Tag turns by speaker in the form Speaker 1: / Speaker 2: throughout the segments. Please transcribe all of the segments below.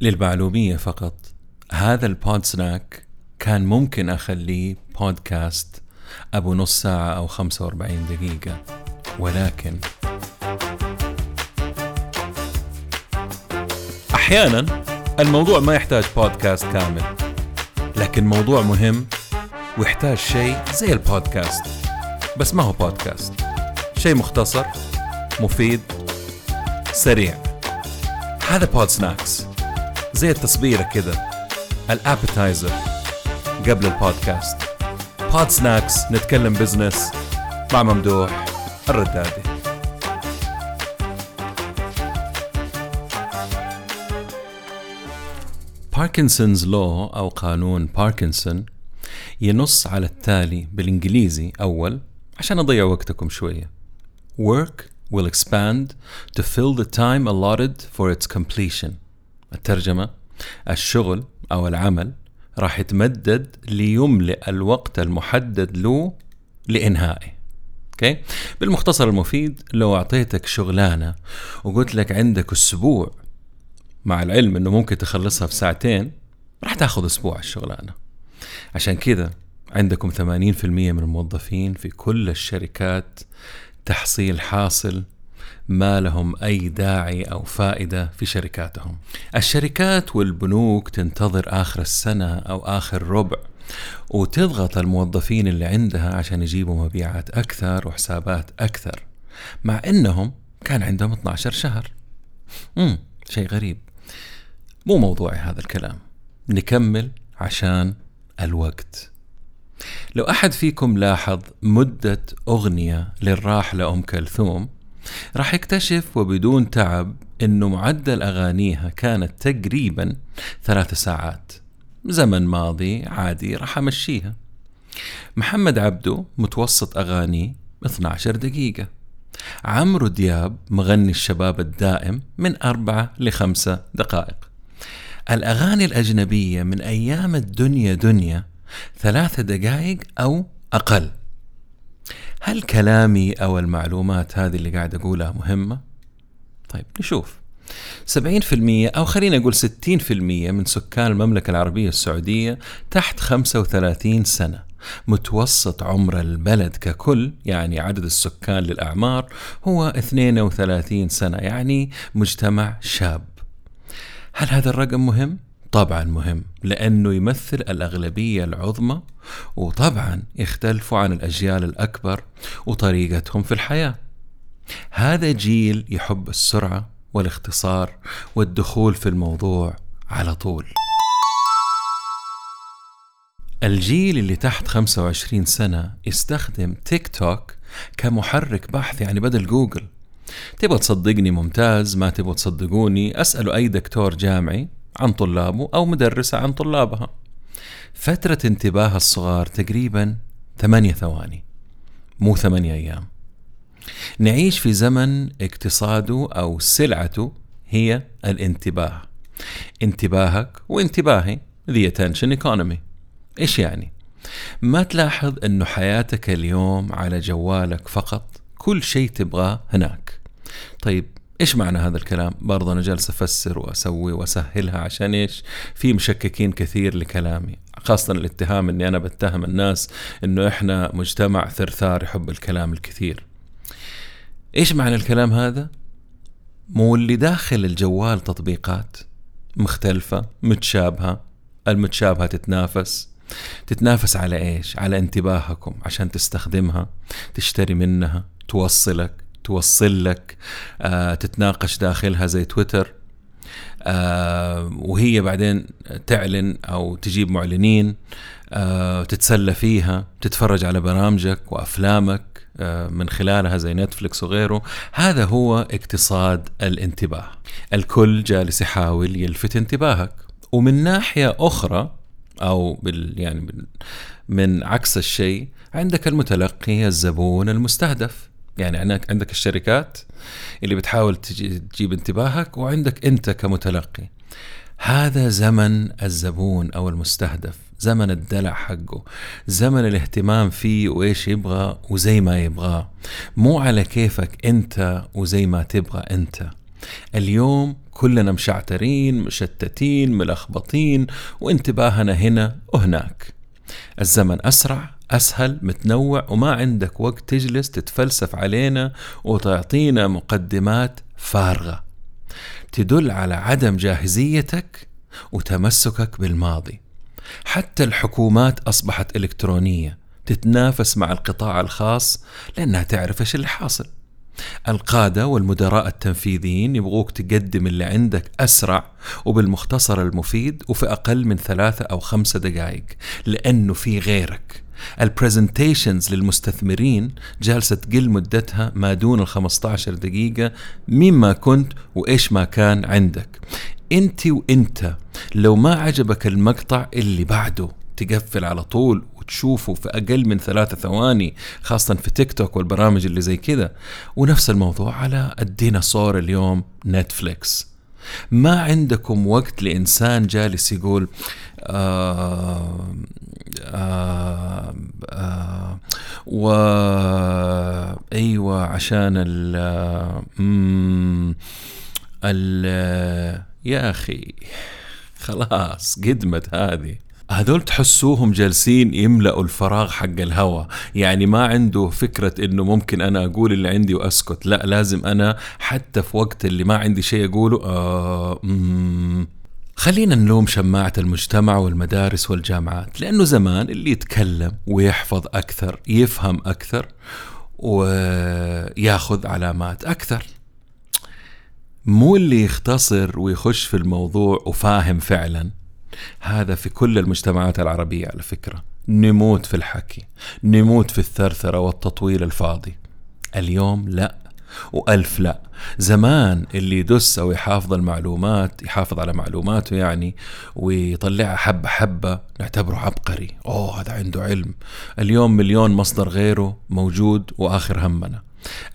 Speaker 1: للمعلومية فقط. هذا البود سناك كان ممكن أخليه بودكاست أبو نص ساعة أو 45 دقيقة. ولكن أحيانا الموضوع ما يحتاج بودكاست كامل لكن موضوع مهم ويحتاج شيء زي البودكاست. بس ما هو بودكاست. شيء مختصر مفيد سريع. هذا Pod Snacks. زي التصبيرة كذا ال appetizer قبل البودكاست. Pod Snacks نتكلم business مع ممدوح الردادي. Parkinson's Law أو قانون باركنسون ينص على التالي بالإنجليزي أول عشان أضيع وقتكم شوية. Work will expand to fill the time allotted for its completion. الترجمة الشغل أو العمل راح يتمدد ليملئ الوقت المحدد له لإنهائه. أوكي؟ بالمختصر المفيد لو أعطيتك شغلانة وقلت لك عندك أسبوع مع العلم إنه ممكن تخلصها في ساعتين راح تاخذ أسبوع الشغلانة. عشان كذا عندكم 80% من الموظفين في كل الشركات تحصيل حاصل ما لهم أي داعي أو فائدة في شركاتهم. الشركات والبنوك تنتظر آخر السنة أو آخر ربع وتضغط الموظفين اللي عندها عشان يجيبوا مبيعات أكثر وحسابات أكثر مع إنهم كان عندهم 12 شهر. امم شيء غريب. مو موضوعي هذا الكلام. نكمل عشان الوقت. لو أحد فيكم لاحظ مدة أغنية للراحله ام كلثوم راح يكتشف وبدون تعب إنه معدل أغانيها كانت تقريبا ثلاث ساعات. زمن ماضي عادي راح أمشيها. محمد عبده متوسط اغانيه 12 دقيقة. عمرو دياب مغني الشباب الدائم من أربعة لخمسة دقائق. الأغاني الأجنبية من أيام الدنيا دنيا ثلاثة دقائق أو أقل. هل كلامي أو المعلومات هذه اللي قاعد أقولها مهمة؟ طيب نشوف 70% أو خلينا نقول 60% من سكان المملكة العربية السعودية تحت 35 سنة متوسط عمر البلد ككل يعني عدد السكان للأعمار هو 32 سنة يعني مجتمع شاب هل هذا الرقم مهم؟ طبعا مهم لأنه يمثل الأغلبية العظمى وطبعا يختلفوا عن الأجيال الأكبر وطريقتهم في الحياة. هذا جيل يحب السرعة والاختصار والدخول في الموضوع على طول. الجيل اللي تحت 25 سنة يستخدم تيك توك كمحرك بحث يعني بدل جوجل. تبغى تصدقني ممتاز ما تبغى تصدقوني أسألوا أي دكتور جامعي. عن طلابه أو مدرسة عن طلابها. فترة انتباه الصغار تقريبا ثمانية ثواني مو ثمانية أيام. نعيش في زمن اقتصاده أو سلعته هي الانتباه. انتباهك وانتباهي the attention economy. إيش يعني؟ ما تلاحظ إنه حياتك اليوم على جوالك فقط كل شيء تبغاه هناك. طيب إيش معنى هذا الكلام؟ برضه أنا جالس أفسر وأسوي وأسهلها عشان إيش؟ في مشككين كثير لكلامي، خاصة الاتهام إني أنا بتهم الناس إنه إحنا مجتمع ثرثار يحب الكلام الكثير. إيش معنى الكلام هذا؟ مو اللي داخل الجوال تطبيقات مختلفة متشابهة المتشابهة تتنافس تتنافس على إيش؟ على انتباهكم عشان تستخدمها تشتري منها توصلك توصل لك آه تتناقش داخلها زي تويتر آه وهي بعدين تعلن أو تجيب معلنين آه تتسلى فيها تتفرج على برامجك وأفلامك من خلالها زي نتفلكس وغيره. هذا هو اقتصاد الانتباه. الكل جالس يحاول يلفت انتباهك. ومن ناحية أخرى أو بال يعني من عكس الشيء عندك المتلقي الزبون المستهدف. يعني عندك الشركات اللي بتحاول تجيب انتباهك وعندك انت كمتلقي. هذا زمن الزبون أو المستهدف زمن الدلع حقه زمن الاهتمام فيه وإيش يبغى وزي ما يبغاه مو على كيفك أنت وزي ما تبغى أنت. اليوم كلنا مشعترين مشتتين ملخبطين وانتباهنا هنا وهناك. الزمن أسرع أسهل متنوع وما عندك وقت تجلس تتفلسف علينا وتعطينا مقدمات فارغة. تدل على عدم جاهزيتك وتمسكك بالماضي. حتى الحكومات أصبحت إلكترونية تتنافس مع القطاع الخاص لأنها تعرف إيش اللي حاصل. القادة والمدراء التنفيذيين يبغوك تقدم اللي عندك أسرع وبالمختصر المفيد وفي أقل من ثلاثة أو خمسة دقائق لأنه في غيرك. ال presentations للمستثمرين جالسة تقل مدتها ما دون ال 15 دقيقة مما كنت وإيش ما كان عندك. أنت وإنت لو ما عجبك المقطع اللي بعده تقفل على طول وتشوفه في أقل من ثلاثة ثواني خاصة في تيك توك والبرامج اللي زي كذا. ونفس الموضوع على الديناصور اليوم نتفليكس. ما عندكم وقت لإنسان جالس يقول آه آه آه و أيوه عشان ال ال يا أخي خلاص قدمت هذه. هذول تحسوهم جالسين يملأوا الفراغ حق الهوى يعني ما عنده فكرة إنه ممكن أنا أقول اللي عندي وأسكت. لا لازم أنا حتى في وقت اللي ما عندي شيء أقوله آه خلينا نلوم شماعة المجتمع والمدارس والجامعات لأنه زمان اللي يتكلم ويحفظ أكثر يفهم أكثر وياخذ علامات أكثر. مو اللي يختصر ويخش في الموضوع وفاهم فعلا. هذا في كل المجتمعات العربية على فكرة. نموت في الحكي نموت في الثرثرة والتطويل الفاضي. اليوم لا وألف لا. زمان اللي يدس أو يحافظ المعلومات يحافظ على معلوماته يعني ويطلعها حبة حبة نعتبره عبقري. أوه هذا عنده علم. اليوم مليون مصدر غيره موجود وآخر همنا.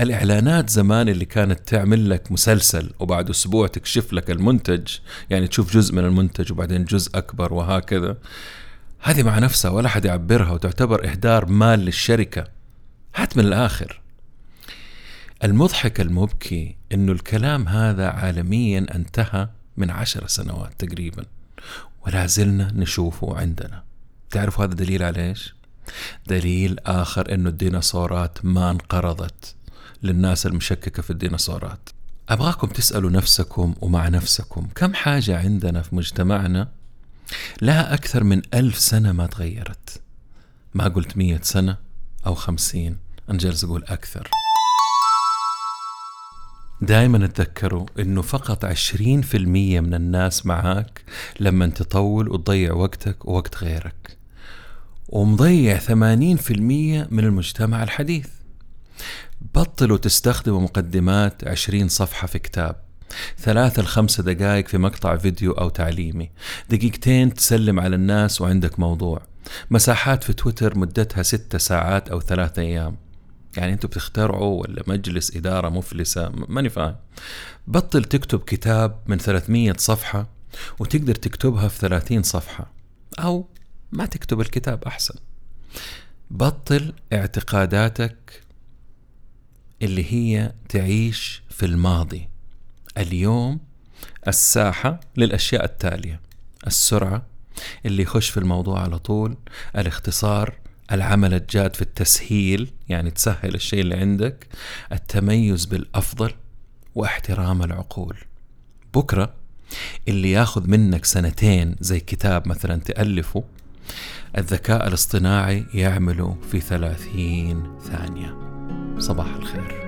Speaker 1: الإعلانات زمان اللي كانت تعمل لك مسلسل وبعد أسبوع تكشف لك المنتج يعني تشوف جزء من المنتج وبعدين جزء أكبر وهكذا هذه مع نفسها ولا حد يعبرها وتعتبر إهدار مال للشركة. هات من الآخر. المضحك المبكي إنه الكلام هذا عالميا انتهى من عشر سنوات تقريبا ولا زلنا نشوفه عندنا. تعرفوا هذا دليل على إيش؟ دليل آخر أنه الديناصورات ما انقرضت للناس المشككة في الديناصورات. أبغاكم تسألوا نفسكم ومع نفسكم كم حاجة عندنا في مجتمعنا؟ لها أكثر من ألف سنة ما تغيرت. ما قلت مية سنة أو خمسين أنا جالس أقول أكثر. دائما تذكروا إنه فقط عشرين في المية من الناس معاك لما تطول وتضيع وقتك ووقت غيرك. ومضيع 80% من المجتمع الحديث. بطلوا تستخدموا مقدمات 20 صفحة في كتاب ثلاثة لخمسة دقائق في مقطع فيديو أو تعليمي. دقيقتين تسلم على الناس وعندك موضوع. مساحات في تويتر مدتها ستة ساعات أو ثلاثة أيام. يعني أنتوا بتخترعوا ولا مجلس إدارة مفلسة؟ ماني فاهم. بطل تكتب كتاب من 300 صفحة وتقدر تكتبها في 30 صفحة. أو ما تكتب الكتاب أحسن. بطل اعتقاداتك اللي هي تعيش في الماضي. اليوم الساحة للأشياء التالية. السرعة اللي يخش في الموضوع على طول. الاختصار العمل الجاد في التسهيل يعني تسهل الشيء اللي عندك. التميز بالأفضل واحترام العقول. بكرة اللي ياخذ منك سنتين زي كتاب مثلا تألفه الذكاء الاصطناعي يعمله في ثلاثين ثانية. صباح الخير.